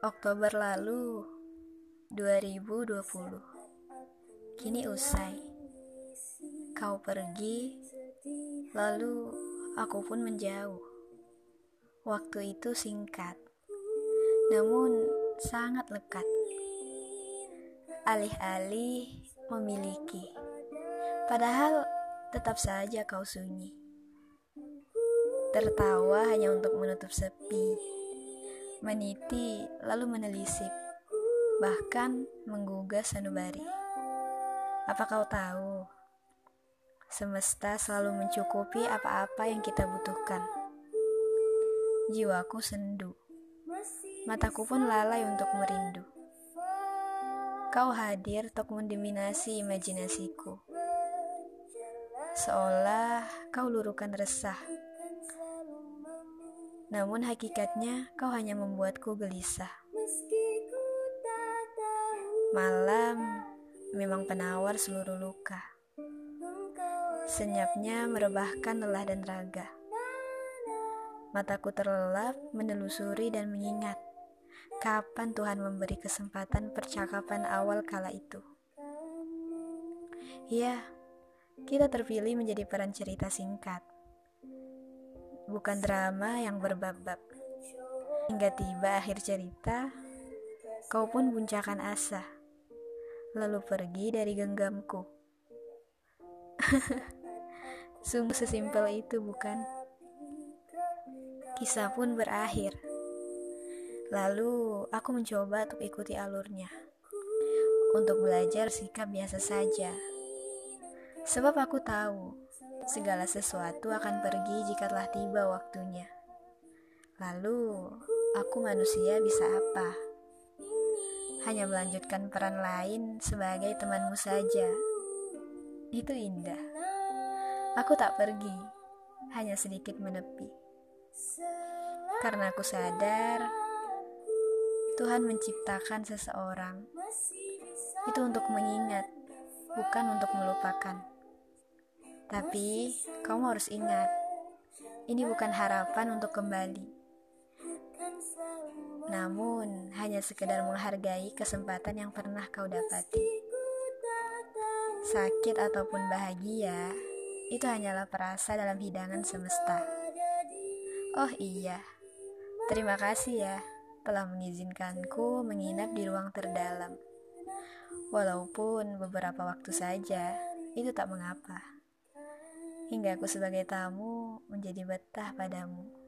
Oktober lalu 2020 Kini usai. Kau pergi Lalu aku pun menjauh. Waktu itu singkat Namun sangat lekat. Alih-alih memiliki. Padahal tetap saja kau sunyi. Tertawa hanya untuk menutup sepi meniti lalu menelisik, bahkan menggugah sanubari. Apa kau tahu? Semesta selalu mencukupi apa-apa yang kita butuhkan. Jiwaku sendu, mataku pun lalai untuk merindu. Kau hadir untuk mendominasi imajinasiku. Seolah kau lurukan resah namun hakikatnya kau hanya membuatku gelisah. Malam memang penawar seluruh luka. Senyapnya merebahkan lelah dan raga. Mataku terlelap menelusuri dan mengingat kapan Tuhan memberi kesempatan percakapan awal kala itu. Ya, kita terpilih menjadi peran cerita singkat bukan drama yang berbab-bab. Hingga tiba akhir cerita, kau pun buncakan asa, lalu pergi dari genggamku. Sungguh sesimpel itu, bukan? Kisah pun berakhir. Lalu aku mencoba untuk ikuti alurnya. Untuk belajar sikap biasa saja. Sebab aku tahu segala sesuatu akan pergi jika telah tiba waktunya. Lalu, aku manusia bisa apa? Hanya melanjutkan peran lain sebagai temanmu saja. Itu indah. Aku tak pergi, hanya sedikit menepi. Karena aku sadar, Tuhan menciptakan seseorang. Itu untuk mengingat, bukan untuk melupakan. Tapi kamu harus ingat, ini bukan harapan untuk kembali. Namun, hanya sekedar menghargai kesempatan yang pernah kau dapati. Sakit ataupun bahagia, itu hanyalah perasa dalam hidangan semesta. Oh iya, terima kasih ya telah mengizinkanku menginap di ruang terdalam. Walaupun beberapa waktu saja, itu tak mengapa hingga aku sebagai tamu menjadi betah padamu.